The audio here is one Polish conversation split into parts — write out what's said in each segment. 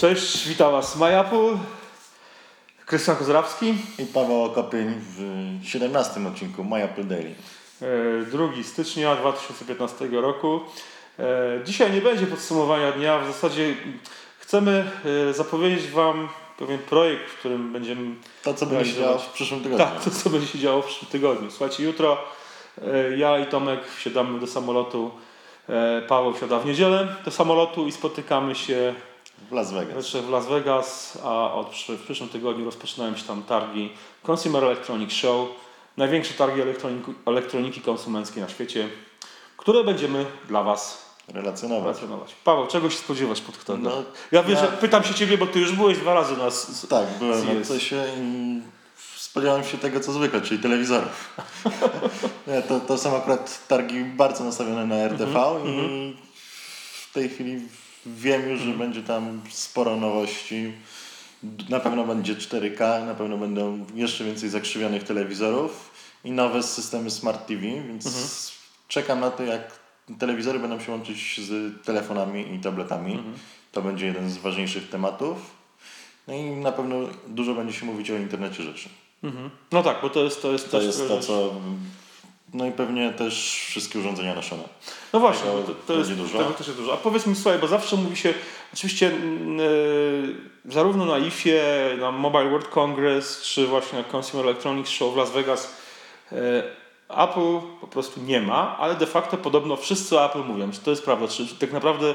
Cześć, witam Was Majapu, Krystian Kozrawski. I Paweł Okopień w 17 odcinku Apple Daily. E, 2 stycznia 2015 roku. E, Dzisiaj nie będzie podsumowania dnia, w zasadzie chcemy e, zapowiedzieć Wam pewien projekt, w którym będziemy To, co będzie się działo w przyszłym tygodniu. Tak, to co będzie się działo w przyszłym tygodniu. Słuchajcie, jutro e, ja i Tomek wsiadamy do samolotu. e, Paweł wsiada w niedzielę do samolotu i spotykamy się W Las Vegas. trzech w Las Vegas, a od w przyszłym tygodniu rozpoczynają się tam targi Consumer Electronic Show, największe targi elektroniki, elektroniki konsumenckiej na świecie, które będziemy dla Was Relacjonować. relacjonować. Paweł, czego się spodziewać pod wtedy? No, ja wiem, ja- że pytam się Ciebie, bo Ty już byłeś dwa razy na... s- Tak, byłem na. CESie i spodziewałem się tego, co zwykle, czyli telewizorów. To, to są akurat targi bardzo nastawione na RTV Mhm, i w tej chwili wiem już, że będzie tam sporo nowości. Na pewno będzie 4K, na pewno będą jeszcze więcej zakrzywionych telewizorów i nowe systemy Smart TV, więc Mhm. czekam na to, jak telewizory będą się łączyć z telefonami i tabletami. Mhm. To będzie jeden z ważniejszych tematów. No i na pewno dużo będzie się mówić o internecie rzeczy. Mhm. No tak, bo to jest to, jest To też jest to, co... No i pewnie też wszystkie urządzenia noszone. No właśnie, Tego to, to jest, dużo. tego też jest dużo. A powiedz mi, słuchaj, bo zawsze mówi się, oczywiście yy, zarówno na IFie, na Mobile World Congress, czy właśnie na Consumer Electronics Show w Las Vegas, yy, Apple po prostu nie ma, ale de facto podobno wszyscy o Apple mówią. Czy to jest prawda? Czy, tak naprawdę,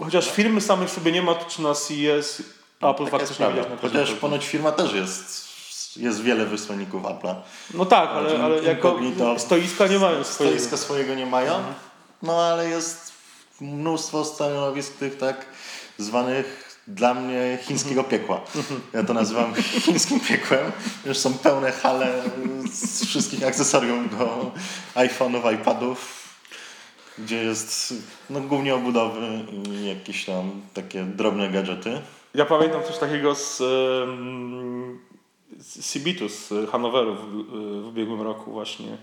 chociaż firmy samych sobie nie ma, to czy na CES Apple Tak jest faktycznie prawda. widać na Chociaż ponoć firma też jest... Jest wiele wysłanników Apple'a. No tak, ale, ale jako stoiska nie mają swojego. Stoiska swojego nie mają, no ale jest mnóstwo stanowisk tych tak zwanych dla mnie chińskiego piekła. Ja to nazywam chińskim piekłem. Już są pełne hale z wszystkich akcesorium do iPhone'ów, iPadów, gdzie jest no, głównie obudowy i jakieś tam takie drobne gadżety. Ja pamiętam coś takiego z, em, z Cibitu, z Hanoweru w, w ubiegłym roku właśnie.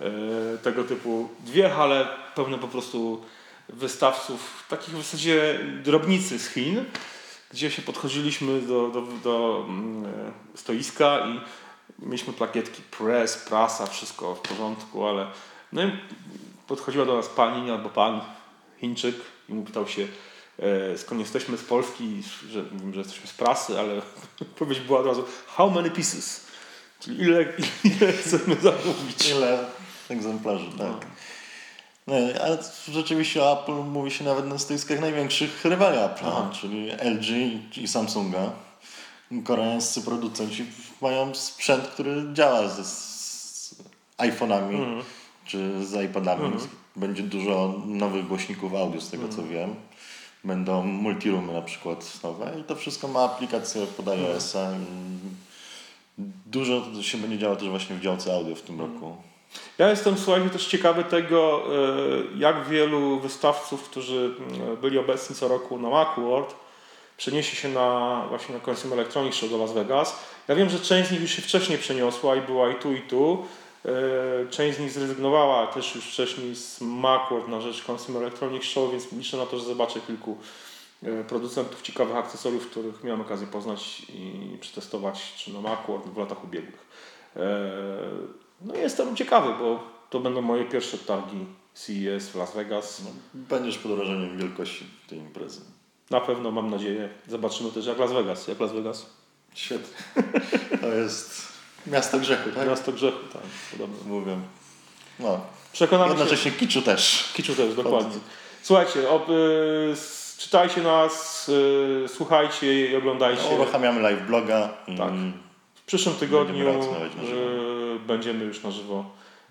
E, Tego typu dwie hale pełne po prostu wystawców, takich w zasadzie drobnicy z Chin, gdzie się podchodziliśmy do, do, do mm, stoiska i mieliśmy plakietki press, prasa, wszystko w porządku, ale no i podchodziła do nas pani albo pan Chińczyk i mu pytał się skąd jesteśmy z Polski, że, że jesteśmy z prasy, ale odpowiedź była od razu how many pieces? Czyli ile, ile chcemy zamówić. Ile egzemplarzy, tak. No, ale rzeczywiście o Apple mówi się nawet na stoiskach największych rywali Apple'a, czyli LG i Samsunga. Koreańscy producenci mają sprzęt, który działa ze z iPhone'ami czy z iPadami. Będzie dużo nowych głośników audio, z tego co wiem. Będą multiroomy na przykład nowe i to wszystko ma aplikację pod iOS-a. i Dużo się będzie działo też właśnie w działce audio w tym roku. Ja jestem, słuchajcie, też ciekawy tego, e, jak wielu wystawców, którzy mm, byli obecni co roku na Macworld, przeniesie się na właśnie na Consumer Electronics Show do Las Vegas. Ja wiem, że część z nich już się wcześniej przeniosła i była i tu, i tu. E, Część z nich zrezygnowała też już wcześniej z Macworld na rzecz Consumer Electronics Show, więc liczę na to, że zobaczę kilku e, producentów ciekawych akcesoriów, których miałem okazję poznać i przetestować czy na Macworld w latach ubiegłych. E, No i jestem ciekawy, bo to będą moje pierwsze targi CES w Las Vegas. Będziesz pod wrażeniem wielkości tej imprezy. Na pewno mam nadzieję. Zobaczymy też jak Las Vegas. Jak Las Vegas? Świetnie. To jest miasto grzechu, tak? Miasto grzechu, tak, podobno. Mówię. No. Przekonamy się. Jednocześnie kiczu też. Kiczu też, dokładnie. Słuchajcie, ob, y, czytajcie nas, y, słuchajcie i oglądajcie. Uruchamiamy live bloga Tak. W przyszłym tygodniu Będziemy y, będziemy już na żywo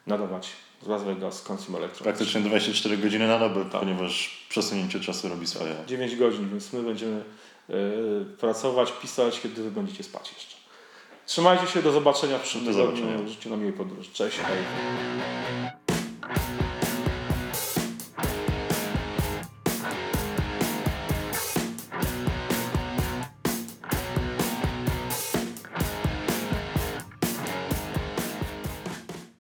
nadawać z Las Vegas Consumer Electronics. praktycznie 24 godziny na dobę, Tak. ponieważ przesunięcie czasu robi swoje. 9 godzin, więc my będziemy y, pracować, pisać, kiedy wy będziecie spać jeszcze. Trzymajcie się, do zobaczenia w przyszłym Do tygodniu. Życzę nam miłej podróży. Cześć. Hej.